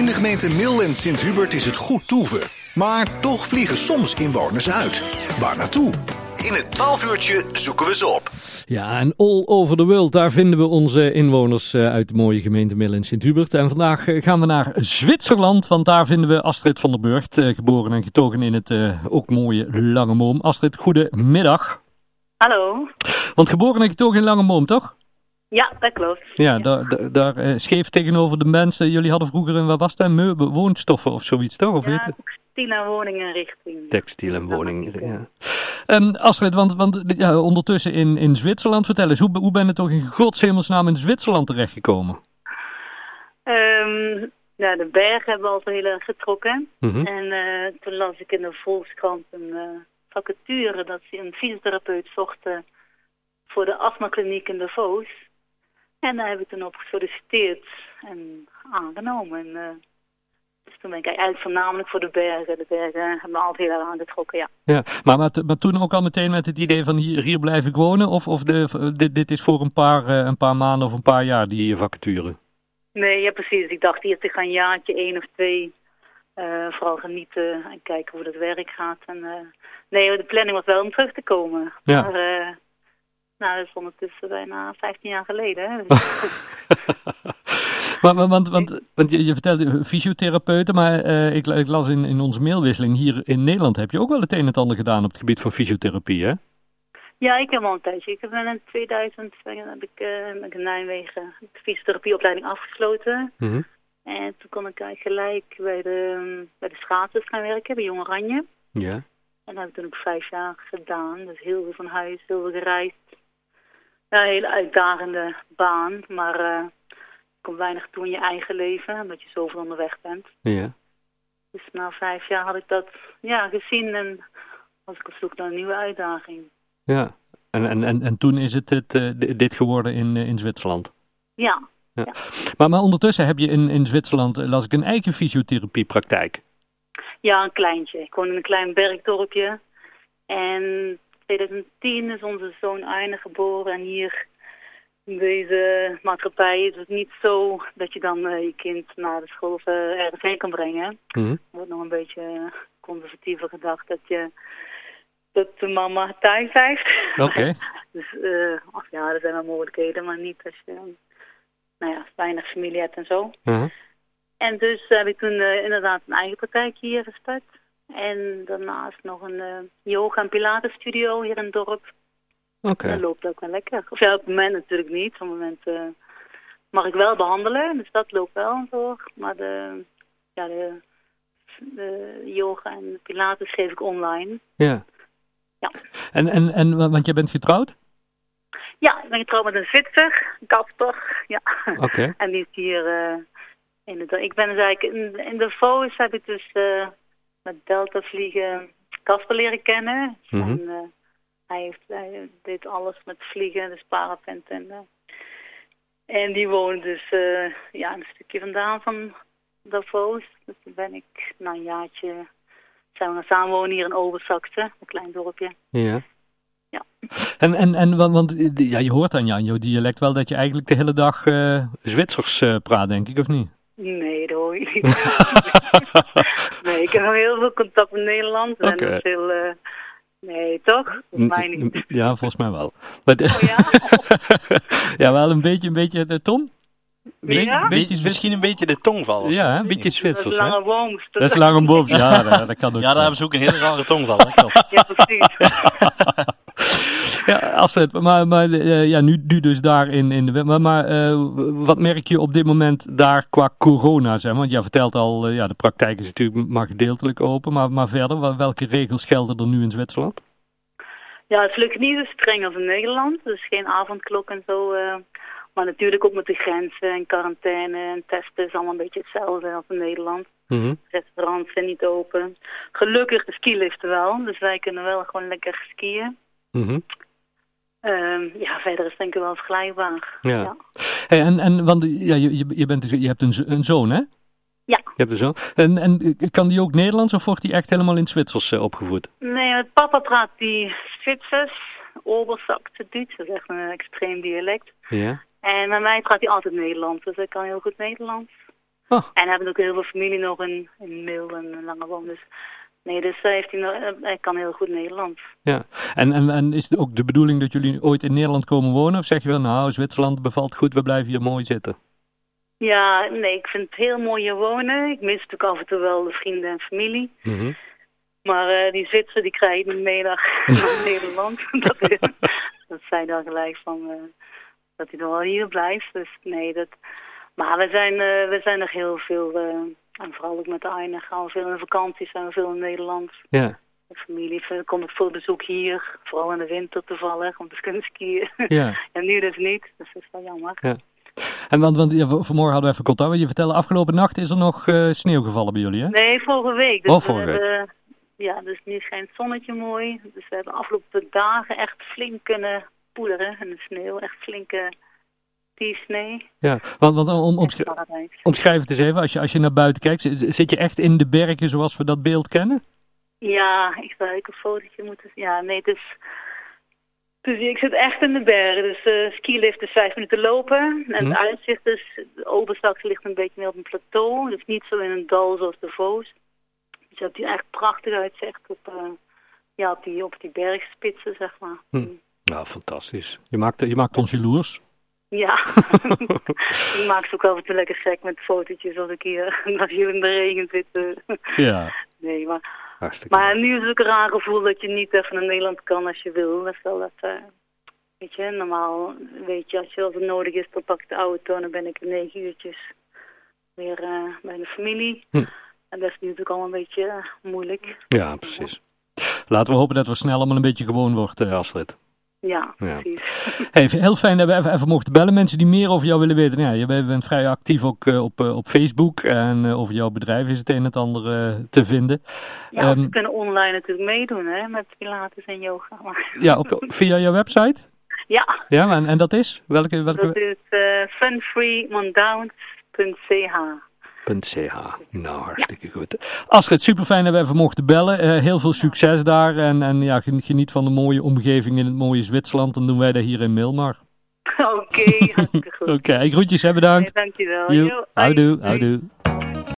In de gemeente Mil en Sint-Hubert is het goed toeven. Maar toch vliegen soms inwoners uit. Waar naartoe? In het 12 uurtje zoeken we ze op. Ja, en all over the world, daar vinden we onze inwoners eh, uit de mooie gemeente Mil en Sint-Hubert. En vandaag eh, gaan we naar Zwitserland, want daar vinden we Astrid van der Burgt, eh, geboren en getogen in het ook mooie Langemoom. Astrid, goedemiddag. Hallo. Want geboren en getogen in Langemoom, toch? Ja, dat klopt. Ja, daar, daar, uh, scheef tegenover de mensen. Jullie hadden vroeger een, wat was dat, meubel, woonstoffen of zoiets, toch? Of ja, textiel en woninginrichting. Textiel en woningen, ja. Um, Astrid, want, want ja, ondertussen in, in Zwitserland, vertel eens, hoe, hoe ben je toch in godshemelsnaam in Zwitserland terechtgekomen? Um, ja, de bergen hebben we altijd heel erg getrokken. Mhm. En uh, toen las ik in de Volkskrant een uh, vacature dat ze een fysiotherapeut zochten voor de astmakliniek in de Voos. En daar heb ik toen op gesolliciteerd en aangenomen. En, uh, dus toen ben ik eigenlijk voornamelijk voor de bergen. De bergen hebben me altijd heel erg aangetrokken, ja. Ja, maar, maar, maar, toen ook al meteen met het idee van hier, hier blijven wonen? Of, of de, dit, dit is voor een paar, uh, een paar maanden of een paar jaar die vacature? Nee, ja precies. Ik dacht eerst ik ga een jaartje, één of twee, uh, vooral genieten en kijken hoe dat werk gaat. En, nee, de planning was wel om terug te komen. Ja. Maar, nou, dat is ondertussen bijna 15 jaar geleden. Maar, maar, want, want, want je, je vertelde fysiotherapeuten, maar uh, ik, ik, las in, in onze mailwisseling hier in Nederland heb je ook wel het een en het ander gedaan op het gebied van fysiotherapie, hè? Ja, ik heb al een tijdje. Ik heb in 2000 heb ik, uh, in Nijmegen de fysiotherapieopleiding afgesloten. Mm -hmm. En toen kon ik eigenlijk gelijk bij de, bij de schaatsers gaan werken, bij Jong Oranje. Ja. En dat heb ik toen ook vijf jaar gedaan. Dus heel veel van huis, heel veel gereisd. Ja, een hele uitdagende baan, maar uh, komt weinig toe in je eigen leven, omdat je zoveel onderweg bent. Ja. Dus na vijf jaar had ik dat ja, gezien en was ik op zoek naar een nieuwe uitdaging. Ja, en, en, en, en toen is het, het uh, dit geworden in, uh, in Zwitserland? Ja. ja. ja. Maar, maar ondertussen heb je in, in Zwitserland, las ik, een eigen fysiotherapiepraktijk? Ja, een kleintje. Ik woon in een klein bergdorpje en 2010 is onze zoon Aine geboren en hier in deze maatschappij is het niet zo dat je dan uh, je kind naar de school of uh, ergens heen kan brengen. Mm -hmm. Wordt nog een beetje conservatiever gedacht dat je dat de mama thuis blijft. Oké. Okay. dus uh, ach ja, er zijn wel mogelijkheden, maar niet als je nou ja, weinig familie hebt en zo. -huh. En dus heb ik toen inderdaad een eigen praktijk hier gestart. En daarnaast nog een uh, yoga- en pilates studio hier in het dorp. Oké. Okay. Dat loopt ook wel lekker. Of ja, op het moment natuurlijk niet. Op het moment uh, mag ik wel behandelen, dus dat loopt wel door. Maar de, ja, de, de yoga en pilates geef ik online. Ja. Ja. En, en, en want jij bent getrouwd? Ja, ik ben getrouwd met een Zwitser, Kasper. Ja. Oké. Okay. en die is hier uh, in de... Ik ben dus eigenlijk... In, in de Voos heb ik dus met Delta vliegen Kasper leren kennen. Mm -hmm. en, uh, hij, heeft, hij deed alles met vliegen, dus parapent en... Uh, en die woont dus uh, ja, een stukje vandaan van Davos. Dus toen ben ik na een jaartje... zijn we gaan samenwonen hier in Overzakte, een klein dorpje. Ja. Ja. En, en, en want, want ja, je hoort aan jouw dialect wel dat je eigenlijk de hele dag Zwitsers praat, denk ik, of niet? Nee, dat nee, ik heb nog heel veel contact met Nederland. Okay. En veel, uh, nee, toch? Volgens mij niet. Ja, volgens mij wel. Maar, oh ja? ja, wel een beetje, een beetje de Tom? Beetje, ja? beetje, misschien een beetje de tongval. Of ja, een beetje Zwitsers. Dat is lange boom. Dat is lange boom, ja, dat, dat kan ook Ja, daar hebben ze ook een hele rare tongval. Dat ja, precies. ja, Astrid, maar, maar uh, ja, nu, nu dus daar in, in de... Maar, maar uh, wat merk je op dit moment daar qua corona, zeg Want jij vertelt al, uh, ja, de praktijk is natuurlijk maar gedeeltelijk open. Maar, maar verder, welke regels gelden er nu in Zwitserland? Ja, het is gelukkig niet zo streng als in Nederland. Dus geen avondklok en zo. maar natuurlijk ook met de grenzen en quarantaine en testen is allemaal een beetje hetzelfde als in Nederland. Mm -hmm. Restaurants zijn niet open. Gelukkig de skiliften wel. Dus wij kunnen wel gewoon lekker skiën. Mm -hmm. Um, ja, verder is denk ik wel vergelijkbaar. Ja. ja. Hey, en, en want ja, je, je, bent dus, je hebt een, een zoon, hè? Ja. Je hebt een zoon. En, en kan die ook Nederlands of wordt die echt helemaal in het Zwitsers uh, opgevoed? Nee, met papa praat die Zwitsers, Oberzakte Duits, dat is echt een extreem dialect. Ja. En met mij praat hij altijd Nederlands, dus hij kan heel goed Nederlands. Oh. En hebben ook heel veel familie nog in, in Mil en Langewoon. Dus nee, dus hij, heeft hij, nog- eh, hij kan heel goed Nederlands. Ja. En, en, en is het ook de bedoeling dat jullie ooit in Nederland komen wonen? Of zeg je wel, nou, Zwitserland bevalt goed, we blijven hier mooi zitten? Ja, nee, ik vind het heel mooi hier wonen. Ik mis natuurlijk af en toe wel de vrienden en familie. Mhm. Maar eh, die Zwitser die krijg je niet mee naar, naar Nederland. dat, dat zei dan gelijk van eh, dat hij nog wel hier blijft. Dus nee, dat. Maar we zijn, eh, we zijn nog heel veel, eh, en vooral ook met de Aina gaan we veel in vakantie, zijn we veel in Nederland. Ja. De familie eh, komt ook voor bezoek hier, vooral in de winter toevallig, om te kunnen skiën. Ja. en nu dus niet, dus dat is wel jammer. Ja. En want, want ja, vanmorgen hadden we even contact. Je vertelde, afgelopen nacht is er nog eh, sneeuw gevallen bij jullie, hè? Nee, vorige week. Dus Oh, we vorige week. hebben- ja, dus nu schijnt het zonnetje mooi. Dus we hebben afgelopen dagen echt flink kunnen poederen in de sneeuw. Echt flinke die-snee. Ja. Want, want om, om, Echt paradijs. omschrijf het eens even, als je, als je naar buiten kijkt, zi- zit je echt in de bergen zoals we dat beeld kennen? Ja, ik zou ik een fotootje moeten... Ja, nee, is... Dus ik zit echt in de bergen. Dus de skilift is vijf minuten lopen. En Hm. het uitzicht is... De Oberstaks ligt een beetje meer op een plateau. Dus niet zo in een dal zoals de Voos. Dus je hebt hier echt prachtig uitzicht op, eh, ja, op, die, op die bergspitsen, zeg maar. Hm. Ja, fantastisch. Je maakt, je maakt ons jaloers. Ja, ik maak ze ook wel even lekker gek met fotootjes als ik hier, als hier in de regen zit. eh. Ja, Nee, maar, hartstikke maar nu is het ook een raar gevoel dat je niet even naar Nederland kan als je wil. Dat is wel dat, eh, weet je, normaal weet je, als, je, als het nodig is, dan pak ik de auto en dan ben ik negen uurtjes weer eh, bij de familie. Hm. En dat is nu natuurlijk allemaal een beetje moeilijk. Ja, precies. Laten we hopen dat we snel allemaal een beetje gewoon wordt, eh, Astrid. Ja, Ja. precies. Hey, heel fijn dat we even, even mochten bellen. Mensen die meer over jou willen weten. Ja, je bent bent vrij actief ook eh, op, eh, op Facebook. En eh, over jouw bedrijf is het een en het ander te vinden. Ja, want Ehm, we kunnen online natuurlijk meedoen hè, met Pilates en yoga. Maar, Ja, op, via jouw website? ja, Ja, en, en dat is? Welke? welke Dat is uh, funfreemondowns.ch. .ch. Nou, hartstikke goed. Astrid, super fijn dat we even mochten bellen. Eh, heel veel succes daar. En, en ja, gen- geniet van de mooie omgeving in het mooie Zwitserland. Dan doen wij dat hier in Milmar. Oké, hartstikke goed. Oké, groetjes, hè, bedankt. Nee, dankjewel. Houdoe, houdoe.